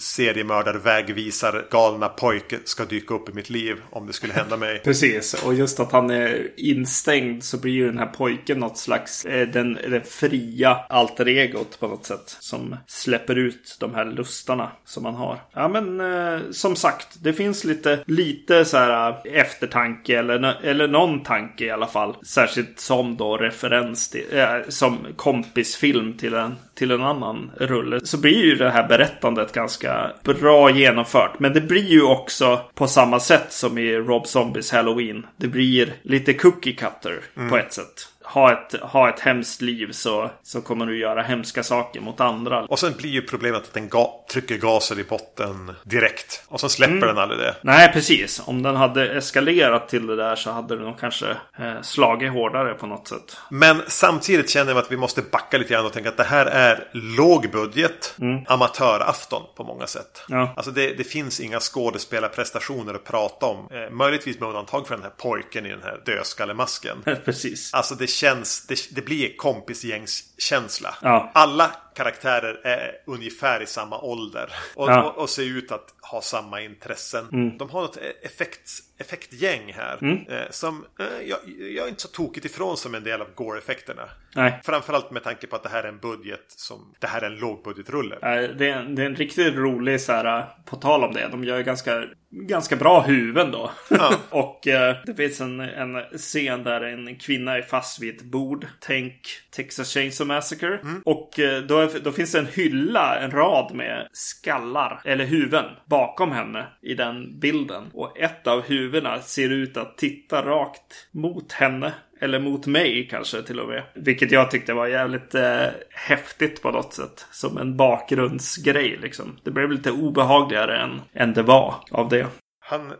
seriemördar vägvisar galna pojke ska dyka upp i mitt liv om det skulle hända mig. Precis, och just att han är instängd så blir ju den här pojken något slags eh, den, den fria alter egot på något sätt. Som släpper ut de här lustarna som man har. Ja men eh, som sagt, det finns lite, lite så här eh, eftertanke eller, eller någon tanke i alla fall. Särskilt som då referens till, eh, som kompisfilm till en, till en annan rulle. Så blir ju det här berättandet ganska bra genomfört. Men det blir ju också på samma sätt som i Rob Zombies Halloween. Det blir lite cookie cutter på ett sätt. Ha ett, ha ett hemskt liv så, så kommer du göra hemska saker mot andra. Och sen blir ju problemet att den ga trycker gaser i botten direkt. Och sen släpper den aldrig det. Nej, precis. Om den hade eskalerat till det där så hade den nog kanske eh, slagit hårdare på något sätt. Men samtidigt känner jag att vi måste backa lite grann och tänka att det här är lågbudget amatörafton på många sätt. Ja. Alltså det, det finns inga skådespelarprestationer att prata om. Eh, möjligtvis med undantag för den här pojken i den här dödskallemasken. precis. Alltså det känns, det, det blir kompisgängskänsla. Ja. Alla karaktärer är ungefär i samma ålder. Och, Ja. och, och ser ut att ha samma intressen. Mm. De har något effekt, effektgäng här. Eh, som eh, jag, jag är inte så tokigt ifrån som en del av Gore-effekterna. Nej. Framförallt med tanke på att det här är en budget som... Det här är en lågbudgetrulle. Eh, Det är, en- det är en riktigt rolig så här, på tal om det. De gör ganska, ganska bra huvuden då. Ja. och eh, det finns en, en scen där en kvinna är fast vid ett bord. Tänk Texas Chainsaw Massacre. Och eh, då, är, då finns det en hylla, en rad med skallar, eller huvuden, bakom henne i den bilden. Och ett av huvudena ser ut att titta rakt mot henne. Eller mot mig kanske till och med. Vilket jag tyckte var jävligt eh, häftigt på något sätt. Som en bakgrundsgrej liksom. Det blev lite obehagligare än, än det var av det. Han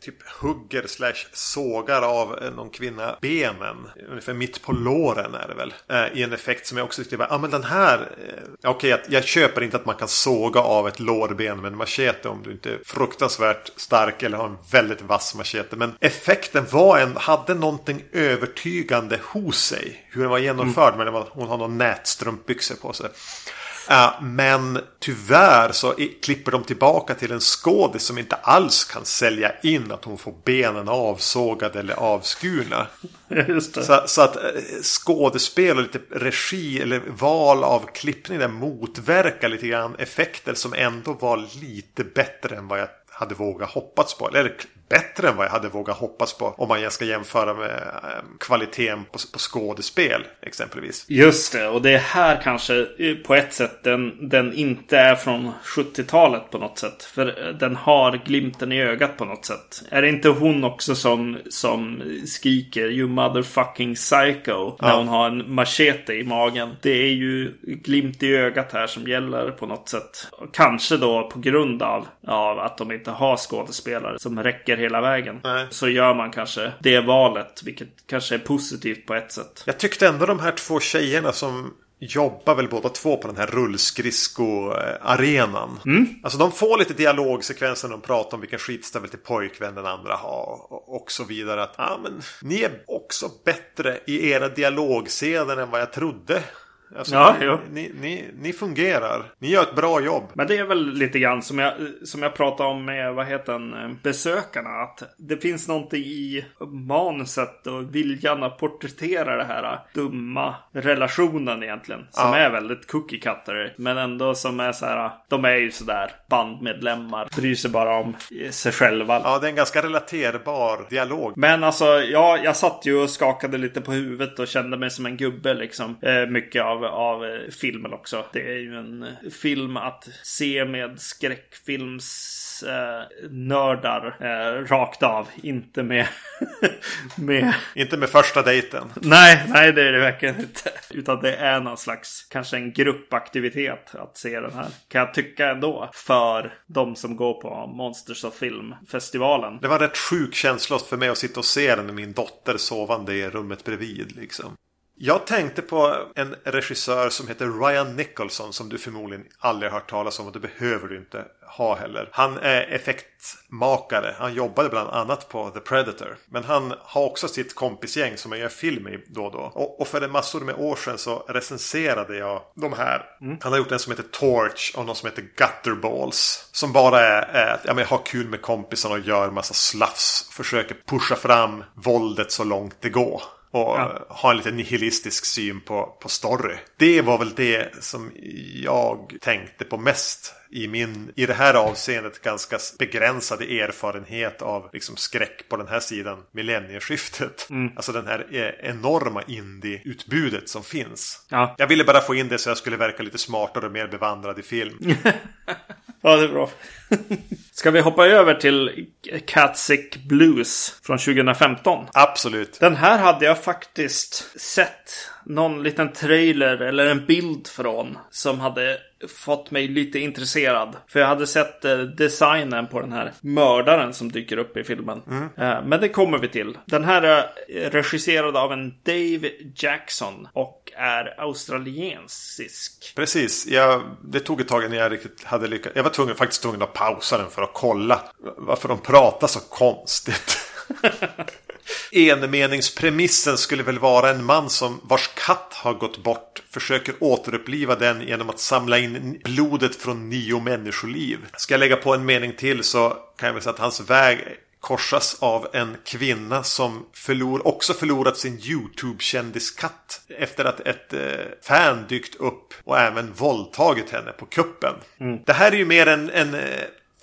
typ hugger slash sågar av eh, någon kvinna benen. Ungefär mitt på låren är det väl. Eh, I en effekt som jag också tyckte var, ja ah, men den här. Eh, Okej, jag, jag köper inte att man kan såga av ett lårben med en machete om du inte är fruktansvärt stark eller har en väldigt vass machete. Men effekten var en, hade någonting övertygande hos sig. Hur den var genomförd, men det var, hon har någon nätstrumpbyxor på sig. Ja, men tyvärr så klipper de tillbaka till en skådis som inte alls kan sälja in att hon får benen avsågade eller avskurna. Så, så att eh, skådespel och lite regi eller val av klippning där motverkar lite grann effekter som ändå var lite bättre än vad jag hade vågat hoppats på. Eller bättre än vad jag hade vågat hoppas på. Om man ska jämföra med eh, kvaliteten på, på skådespel exempelvis. Just det, och det är här kanske eh, på ett sätt den, den inte är från 70-talet på något sätt. För eh, den har glimten i ögat på något sätt. Är det inte hon också som, som skriker You motherfucking psycho när Ja. hon har en machete i magen? Det är ju glimt i ögat här som gäller på något sätt. Kanske då på grund av, av att de inte har skådespelare som räcker hela vägen. Nej. Så gör man kanske det valet, vilket kanske är positivt på ett sätt. Jag tyckte ändå de här två tjejerna som jobbar väl båda två på den här rullskridsko-arenan. Alltså de får lite dialogsekvenser när de pratar om vilken skitstövel till pojkvän den andra har. Och, och så vidare. Att ah, men, ni är också bättre i era dialogscener än vad jag trodde. Alltså, Ja, ni, jo. ni, ni, ni fungerar. Ni gör ett bra jobb. Men det är väl lite grann som jag, som jag pratade om med vad heter den, eh, besökarna. Att det finns någonting i manuset och viljan att porträttera det här dumma relationen egentligen. Som Ja. är väldigt cookie cutter. Men ändå som är så här. De är ju sådär bandmedlemmar. Bryr sig bara om eh, sig själva. Ja, det är en ganska relaterbar dialog. Men alltså, ja, jag satt ju och skakade lite på huvudet och kände mig som en gubbe liksom. Eh, mycket av, av eh, filmen också. Det är ju en eh, film att se med skräckfilms eh, eh, rakt av. Inte med... med... Inte med första dejten. Nej, nej det är det verkligen inte. Utan det är någon slags, kanske en gruppaktivitet att se den här. Kan jag tycka ändå. För de som går på Monsters of Film-festivalen. Det var en rätt sjuk känsla för mig att sitta och se den med min dotter sovande i rummet bredvid. Liksom. Jag tänkte på en regissör som heter Ryan Nicholson som du förmodligen aldrig har hört talas om och det behöver du inte ha heller. Han är effektmakare. Han jobbade bland annat på The Predator. Men han har också sitt kompisgäng som jag gör film i då och då. Och, och för en massor med år sedan så recenserade jag de här. Mm. Han har gjort en som heter Torch och någon som heter Gutterballs. Som bara är, är ja, men ha kul med kompisarna och gör massa slafs. Försöker pusha fram våldet så långt det går. Och ja. ha en lite nihilistisk syn på, på story. Det var väl det som jag tänkte på mest i min, i det här avseendet, ganska begränsade erfarenhet av liksom skräck på den här sidan millennieskiftet. Mm. Alltså den här eh, enorma indie-utbudet som finns. Ja. Jag ville bara få in det så jag skulle verka lite smartare och mer bevandrad i film. ja, det är bra. Ska vi hoppa över till Catsick Blues från 2015? Absolut. Den här hade jag faktiskt sett någon liten trailer eller en bild från som hade fått mig lite intresserad. För jag hade sett eh, designen på den här mördaren som dyker upp i filmen. Mm. Eh, men det kommer vi till. Den här är regisserad av en Dave Jackson och är australiensisk. Precis. Jag, det tog ett tag innan jag riktigt hade lyckats. Jag var tvungen, faktiskt tvungen att pausa den för att kolla varför de pratar så konstigt. Enmeningspremissen skulle väl vara en man som vars katt har gått bort försöker återuppliva den genom att samla in blodet från nio människoliv. Ska jag lägga på en mening till så kan jag väl säga att hans väg korsas av en kvinna som förlor, också förlorat sin YouTube-kändiskatt efter att ett eh, fan dykt upp och även våldtagit henne på kuppen. Mm. Det här är ju mer en, en eh,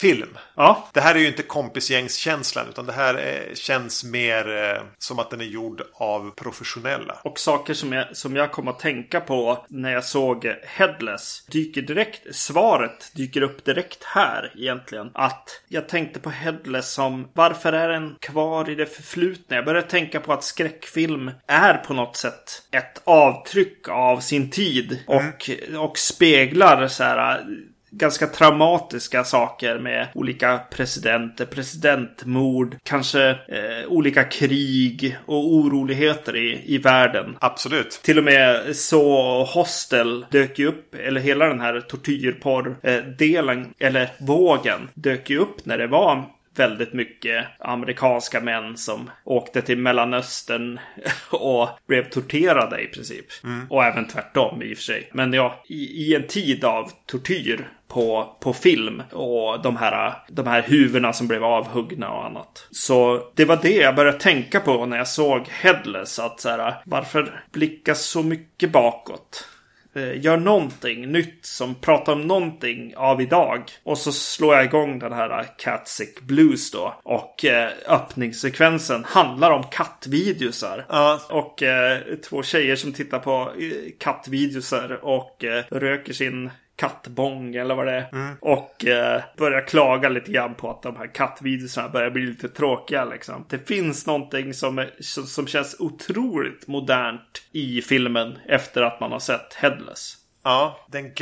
film. Ja. Det här är ju inte kompisgängskänslan utan det här är, känns mer eh, som att den är gjord av professionella. Och saker som jag, som jag kom att tänka på när jag såg Headless dyker direkt, svaret dyker upp direkt här egentligen. Att jag tänkte på Headless som varför är den kvar i det förflutna? Jag började tänka på att skräckfilm är på något sätt ett avtryck av sin tid och, mm. och speglar så här ganska traumatiska saker med olika presidenter, presidentmord, kanske eh, olika krig och oroligheter i, i världen. Absolut. Till och med så Hostel dök ju upp, eller hela den här tortyrporr-delen, eh, eller vågen, dök ju upp när det var väldigt mycket amerikanska män som åkte till Mellanöstern och blev torterade i princip. Mm. Och även tvärtom i och för sig. Men ja, i, i en tid av tortyr på, på film och de här, de här huvudena som blev avhuggna och annat. Så det var det jag började tänka på när jag såg Headless. Att så här, varför blicka så mycket bakåt? Eh, gör någonting nytt som pratar om någonting av idag. Och så slår jag igång den här Catsick Blues då. Och eh, öppningssekvensen handlar om kattvideosar. Ja. Och eh, två tjejer som tittar på eh, kattvideosar och eh, röker sin kattbong eller vad det är. Mm. Och eh, börjar klaga lite grann på att de här kattvideorna börjar bli lite tråkiga liksom. Det finns någonting som, som, som känns otroligt modernt i filmen efter att man har sett Headless. Ja, den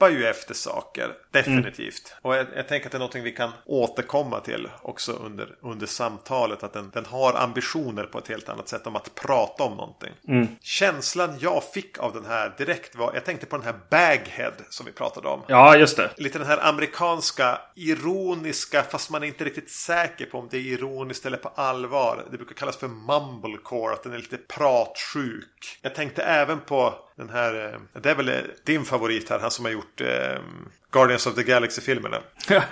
greppar ju efter saker. Definitivt. Mm. Och jag, jag, tänker att det är någonting vi kan återkomma till också under, under samtalet. Att den, den har ambitioner på ett helt annat sätt om att prata om någonting. Mm. Känslan jag fick av den här direkt var, jag tänkte på den här Baghead som vi pratade om. Ja, just det. Lite den här amerikanska, ironiska, fast man är inte riktigt säker på om det är ironiskt eller på allvar. Det brukar kallas för mumblecore, att den är lite pratsjuk. Jag tänkte även på den här, eh, det är väl eh, din favorit här, han som har gjort eh, Guardians of the Galaxy-filmerna.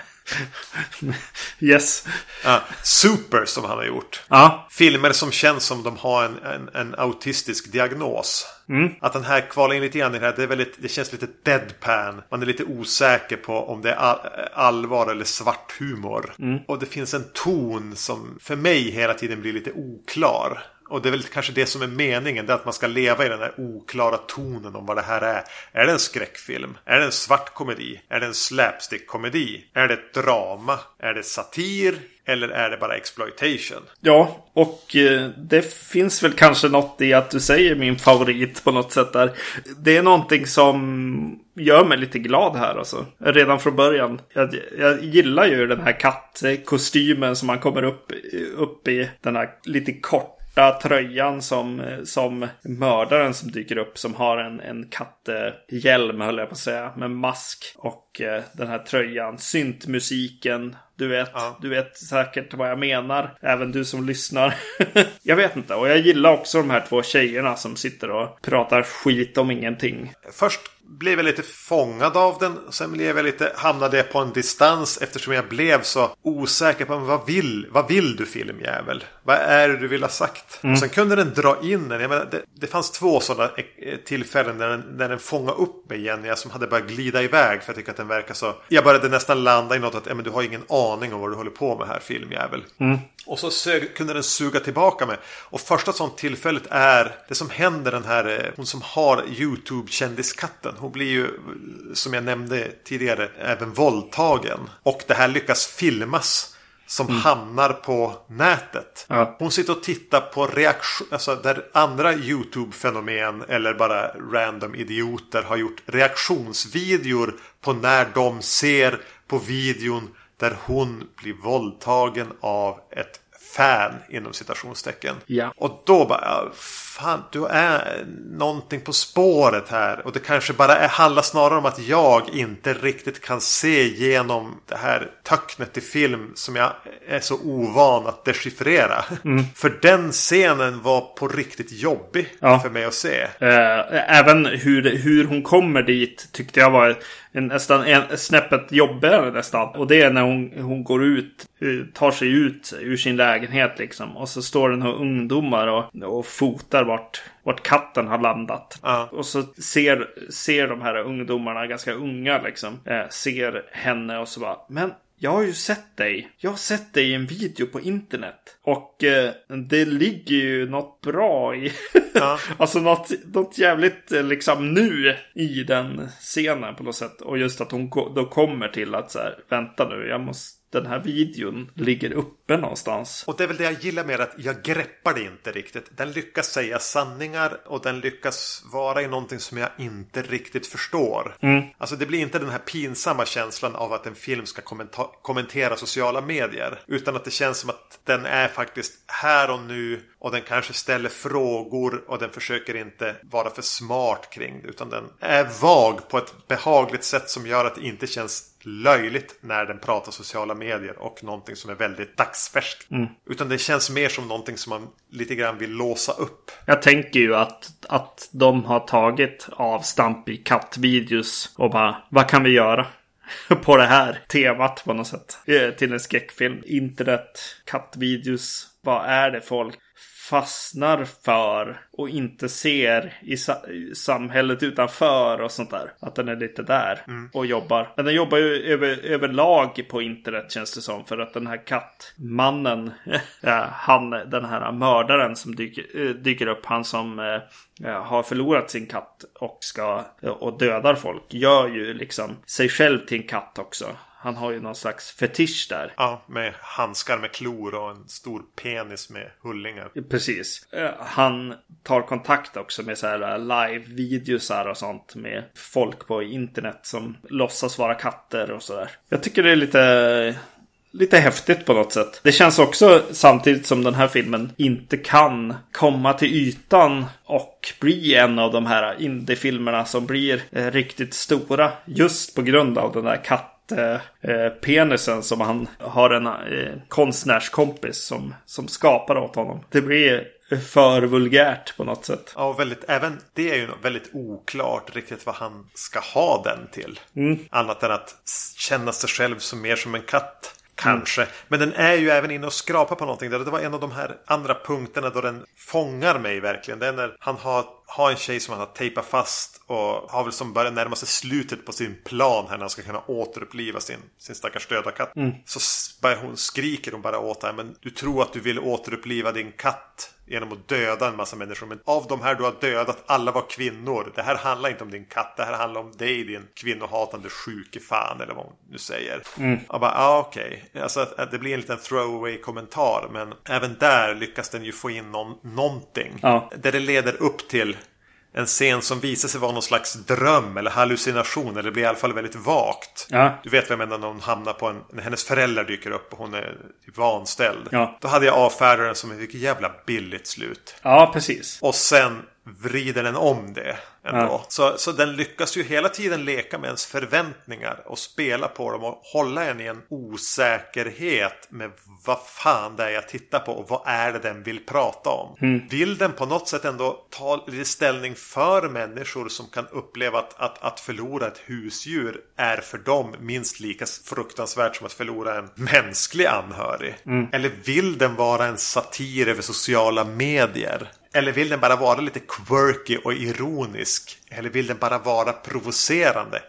yes. Ja, Super som han har gjort. Ja. Filmer som känns som de har en, en, en autistisk diagnos. Mm. Att den här kvalar in lite grann i det här. Det, är väldigt, det känns lite deadpan. Man är lite osäker på om det är allvar eller svart humor. Mm. Och det finns en ton som för mig hela tiden blir lite oklar. Och det är väl kanske det som är meningen. Det är att man ska leva i den här oklara tonen om vad det här är. Är det en skräckfilm? Är det en svart komedi? Är det en slapstick-komedi? Är det ett drama? Är det satir? Eller är det bara exploitation? Ja, och eh, det finns väl kanske något i att du säger min favorit på något sätt där. Det är någonting som gör mig lite glad här alltså. Redan från början. Jag, jag gillar ju den här kattkostymen som man kommer upp, upp i. Den här lite kort svarta tröjan som, som mördaren som dyker upp. Som har en, en katthjälm höll jag på att säga. Med mask och eh, den här tröjan. Syntmusiken. Du vet, Ja. du vet säkert vad jag menar. Även du som lyssnar. jag vet inte. Och jag gillar också de här två tjejerna som sitter och pratar skit om ingenting. Först blev jag lite fångad av den. Sen blev jag lite, hamnade jag på en distans eftersom jag blev så osäker på vad vill, vad vill du filmjävel? Vad är det du vill ha sagt? Och sen kunde den dra in den. Jag menar, det, det fanns två sådana eh, tillfällen där den, där den fångade upp mig igen. Jag som hade börjat glida iväg för jag tycker att den verkar så. Jag började nästan landa i något att men du har ingen aning om vad du håller på med här filmjävel. Och så sög, kunde den suga tillbaka mig. Och första sånt tillfället är det som händer den här, eh, hon som har YouTube-kändiskatten. Hon blir ju, som jag nämnde tidigare, även våldtagen. Och det här lyckas filmas. Som hamnar på nätet. Ja. Hon sitter och tittar på reaktion, alltså där andra YouTube-fenomen eller bara random idioter har gjort reaktionsvideor på när de ser på videon där hon blir våldtagen av ett fan inom citationstecken. Ja. Och då bara, fan du är någonting på spåret här. Och det kanske bara är, handlar snarare om att jag inte riktigt kan se genom det här töcknet i film som jag är så ovan att dechiffrera. För den scenen var på riktigt jobbig Ja. för mig att se. Eh, även hur, hur hon kommer dit tyckte jag var nästan en, snäppet jobbigare nästan. Och det är när hon, hon går ut, eh, tar sig ut ur sin lägenhet liksom. Och så står det några ungdomar och, och fotar vart, vart katten har landat. Ja. Och så ser, ser de här ungdomarna, ganska unga liksom, eh, ser henne och så bara, men jag har ju sett dig. Jag har sett dig i en video på internet. Och eh, det ligger ju något bra i... Ja. alltså något, något jävligt eh, liksom nu i den scenen på något sätt. Och just att hon då kommer till att så här, vänta nu, jag måste... Den här videon ligger uppe någonstans. Och det är väl det jag gillar med att jag greppar det inte riktigt. Den lyckas säga sanningar och den lyckas vara i någonting som jag inte riktigt förstår. Alltså det blir inte den här pinsamma känslan av att en film ska kommentera sociala medier. Utan att det känns som att den är faktiskt här och nu och den kanske ställer frågor och den försöker inte vara för smart kring det. Utan den är vag på ett behagligt sätt som gör att det inte känns löjligt när den pratar sociala medier och någonting som är väldigt dagsfärskt. Utan det känns mer som någonting som man lite grann vill låsa upp. Jag tänker ju att, att de har tagit avstamp i kattvideos och bara, vad kan vi göra? På det här temat på något sätt. Eh, Till en skräckfilm. Internet, kattvideos. Vad är det folk fastnar för och inte ser i, sa- samhället utanför och sånt där. Att den är lite där och jobbar. Men den jobbar ju över, överlag på internet känns det som. För att den här kattmannen, han, den här mördaren som dyker, eh, dyker upp, han som eh, eh, har förlorat sin katt och ska eh, och dödar folk, gör ju liksom sig själv till en katt också. Han har ju någon slags fetisch där. Ja, med handskar med klor och en stor penis med hullingar. Precis. Eh, Han tar kontakt också med så här live-videosar och sånt med folk på internet som låtsas vara katter och sådär. Jag tycker det är lite, lite häftigt på något sätt. Det känns också samtidigt som den här filmen inte kan komma till ytan och bli en av de här indiefilmerna som blir eh, riktigt stora just på grund av den där katt eh, eh, penisen som han har en eh, konstnärskompis som, som skapar åt honom. Det blir för vulgärt på något sätt. Ja, väldigt, även det är ju väldigt oklart riktigt vad han ska ha den till. Annat än att känna sig själv som mer som en katt. Kanske. Men den är ju även inne och skrapar på någonting. Där. Det var en av de här andra punkterna då den fångar mig verkligen. Det är när han har, har en tjej som han har tejpat fast och har väl som börjar närma sig slutet på sin plan här när han ska kunna återuppliva sin, sin stackars döda katt. Så s- börjar hon skriker hon bara åt. Men du tror att du vill återuppliva din katt genom att döda en massa människor. Men av de här du har dödat, alla var kvinnor. Det här handlar inte om din katt. Det här handlar om dig, din kvinnohatande sjuke fan. Eller vad hon nu säger. Jag bara, ja okej. Alltså att, att det blir en liten throwaway kommentar. Men även där lyckas den ju få in någon, någonting. Ja. Där det leder upp till en scen som visar sig vara någon slags dröm eller hallucination. Eller det blir i alla fall väldigt vagt. Ja. Du vet vad jag menar när hon hamnar på en... När hennes föräldrar dyker upp och hon är typ vanställd. Ja. Då hade jag avfärdat den som ett jävla billigt slut. Ja, precis. Och sen vrider den om det ändå. Ja. Så, så den lyckas ju hela tiden leka med ens förväntningar och spela på dem och hålla en i en osäkerhet med vad fan det är jag tittar på och vad är det den vill prata om. Vill den på något sätt ändå ta ställning för människor som kan uppleva att, att, att förlora ett husdjur är för dem minst lika fruktansvärt som att förlora en mänsklig anhörig? Eller vill den vara en satir över sociala medier? Eller vill den bara vara lite quirky och ironisk? Eller vill den bara vara provocerande?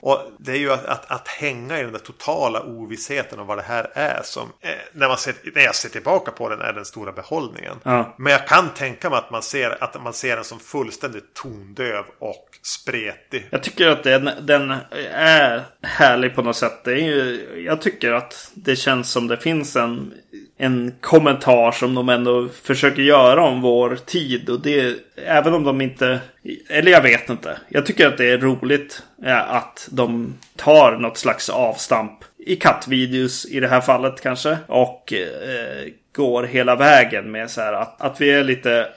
Och det är ju att, att, att hänga i den där totala ovissheten om vad det här är som eh, när, man ser, när jag ser tillbaka på den är den stora behållningen. Ja. Men jag kan tänka mig att man ser, att man ser den som fullständigt tondöv och spretig. Jag tycker att den, den är härlig på något sätt. Det är ju, jag tycker att det känns som det finns en, en kommentar som de ändå försöker göra om vår tid. Och det, även om de inte... Eller jag vet inte. Jag tycker att det är roligt eh, att de tar något slags avstamp i kattvideos i det här fallet kanske. Och eh, går hela vägen med så här att, att vi är lite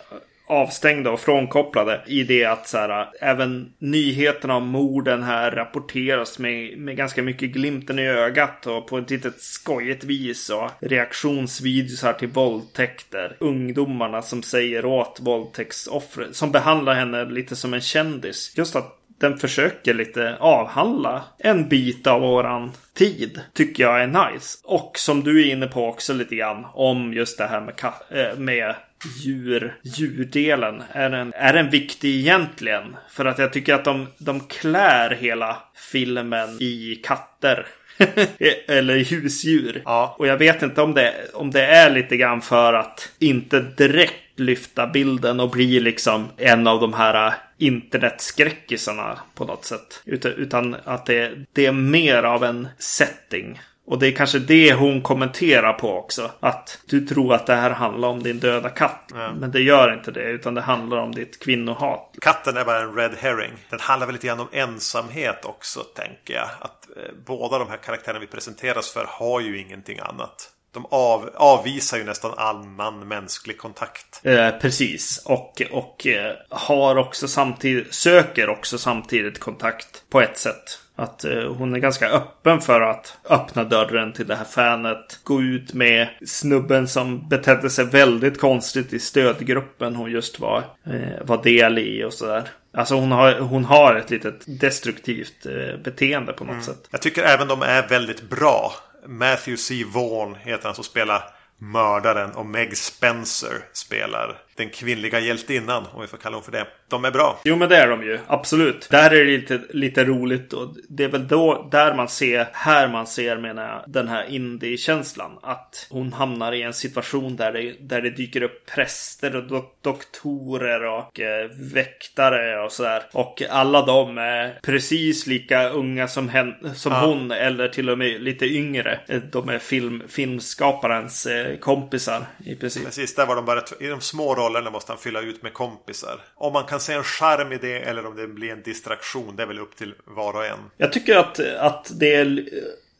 avstängda och frånkopplade i det att så här, även nyheterna om morden här rapporteras med, med ganska mycket glimten i ögat och på ett litet skojigt vis och reaktionsvideos här till våldtäkter. Ungdomarna som säger åt våldtäktsoffret, som behandlar henne lite som en kändis. Just att den försöker lite avhandla en bit av våran tid. Tycker jag är nice. Och som du är inne på också lite grann om just det här med, eh, med djur, djurdelen. Är den, är den viktig egentligen? För att jag tycker att de, de klär hela filmen i katter. Eller husdjur. Ja. Och jag vet inte om det, om det är lite grann för att inte direkt lyfta bilden och bli liksom en av de här internetskräckisarna på något sätt. Utan, utan att det, det är mer av en setting. Och det är kanske det hon kommenterar på också. Att du tror att det här handlar om din döda katt. Men det gör inte det. Utan det handlar om ditt kvinnohat. Katten är bara en red herring. Den handlar väl lite grann om ensamhet också, tänker jag. Att eh, båda de här karaktärerna vi presenteras för har ju ingenting annat. De av, avvisar ju nästan annan mänsklig kontakt. Eh, precis. Och, och eh, har också samtidigt, söker också samtidigt kontakt på ett sätt. Att eh, hon är ganska öppen för att öppna dörren till det här fanet. Gå ut med snubben som betedde sig väldigt konstigt i stödgruppen hon just var, eh, var del i och sådär. Alltså hon har, hon har ett litet destruktivt eh, beteende på något sätt. Jag tycker även de är väldigt bra. Matthew C. Vaughn heter han som spelar mördaren och Meg Spencer spelar den kvinnliga hjältinnan, om vi får kalla hon för det. De är bra. Jo men det är de ju, absolut. Där är det lite, lite roligt och det är väl då där man ser, här man ser menar jag, den här indie-känslan. Att hon hamnar i en situation där det, där det dyker upp präster och dok doktorer och eh, väktare och sådär. Och alla de är precis lika unga som, hen, som Ja. hon eller till och med lite yngre. Eh, De är film, filmskaparens eh, kompisar i princip. Precis, där var de bara I de små rollerna måste han fylla ut med kompisar. Om man kan se en charm i det eller om det blir en distraktion, det är väl upp till var och en. Jag tycker att, att det är li-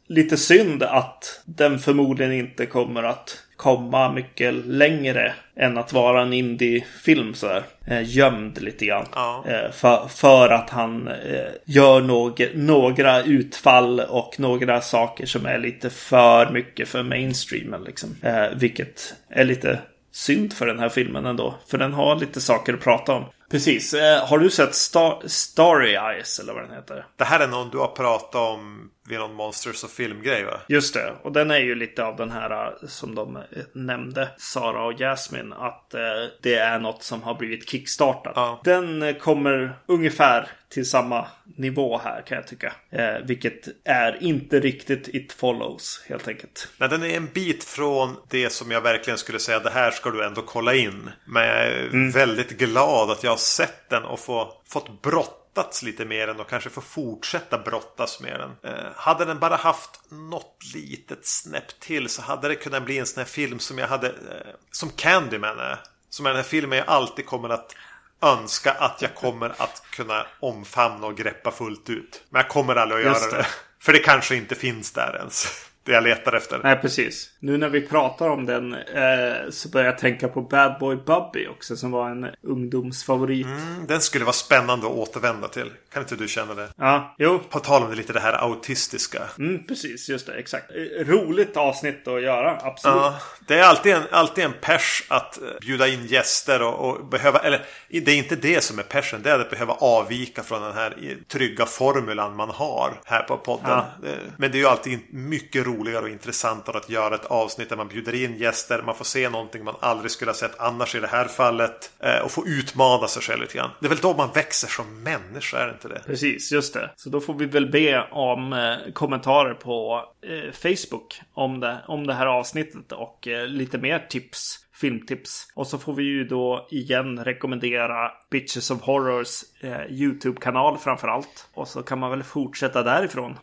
lite synd att den förmodligen inte kommer att komma mycket längre än att vara en indie-film så här. Eh, gömd lite grann. Ja. Eh, för, för att han eh, gör någ några utfall och några saker som är lite för mycket för mainstreamen liksom. Eh, vilket är lite synd för den här filmen ändå. För den har lite saker att prata om. Precis. Eh, har du sett Star Starry Eyes eller vad den heter? Det här är någon du har pratat om vid någon Monsters och filmgrej va? Just det, och den är ju lite av den här eh, som de eh, nämnde, Sara och Jasmine, att det är något som har blivit kickstartat. Ja. Den kommer ungefär till samma nivå här kan jag tycka. Eh, vilket är inte riktigt It Follows helt enkelt. Nej, den är en bit från det som jag verkligen skulle säga det här ska du ändå kolla in. Men jag är väldigt glad att jag sett den och få, fått brottats lite med den och kanske få fortsätta brottas med den. Eh, hade den bara haft något litet snäpp till så hade det kunnat bli en sån här film som jag hade, eh, som Candyman är. Som är den här filmen jag alltid kommer att önska att jag kommer att kunna omfamna och greppa fullt ut. Men jag kommer aldrig att Just göra det. det. För det kanske inte finns där ens. Det jag letar efter. Nej, precis. Nu när vi pratar om den eh, så börjar jag tänka på Bad Boy Bubby också som var en ungdomsfavorit. Mm, Den skulle vara spännande att återvända till. Kan inte du känna det? Ja, jo. På tal om det lite det här autistiska. Mm, precis, just det. Exakt. Eh, Roligt avsnitt att göra, absolut. Ja, det är alltid en, alltid en pers att eh, bjuda in gäster och, och behöva, eller det är inte det som är persen, det är att behöva avvika från den här i- trygga formulan man har här på podden. Ja. Eh, Men det är ju alltid mycket roligare och intressantare att göra ett avsnitt där man bjuder in gäster, man får se någonting man aldrig skulle ha sett annars i det här fallet eh, och få utmana sig själv lite grann. Det är väl då man växer som människa, är det inte det? Precis, just det. Så då får vi väl be om eh, kommentarer på eh, Facebook om det, om det här avsnittet och eh, lite mer tips. Filmtips. Och så får vi ju då igen rekommendera Bitches of Horrors eh, YouTube-kanal framför allt. Och så kan man väl fortsätta därifrån.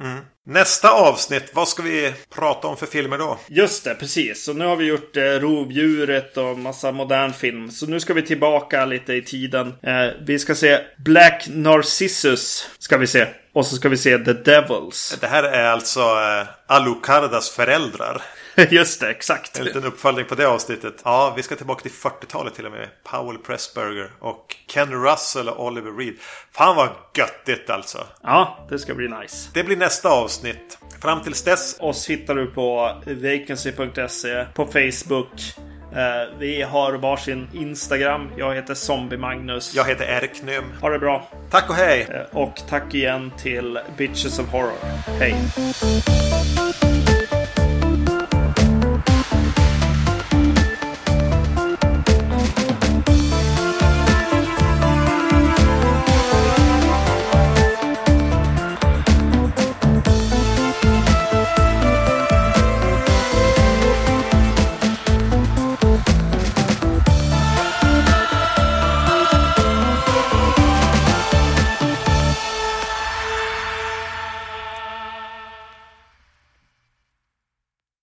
Nästa avsnitt, vad ska vi prata om för filmer då? Just det, precis. Så nu har vi gjort eh, Rovdjuret och massa modern film. Så nu ska vi tillbaka lite i tiden. Eh, vi ska se Black Narcissus. Ska vi se. Och så ska vi se The Devils. Det här är alltså eh, Alucardas föräldrar. Just det, exakt. En liten uppföljning på det avsnittet. Ja, vi ska tillbaka till 40-talet till och med. Powell Pressburger och Ken Russell och Oliver Reed. Fan vad göttigt alltså. Ja, det ska bli nice. Det blir nästa avsnitt. Fram tills dess. Oss hittar du på vacancy.se, på Facebook. Eh, vi har varsin Instagram. Jag heter Zombie Magnus. Jag heter Erknym. Ha det bra. Tack och hej! Eh, och tack igen till Bitches of Horror. Hej!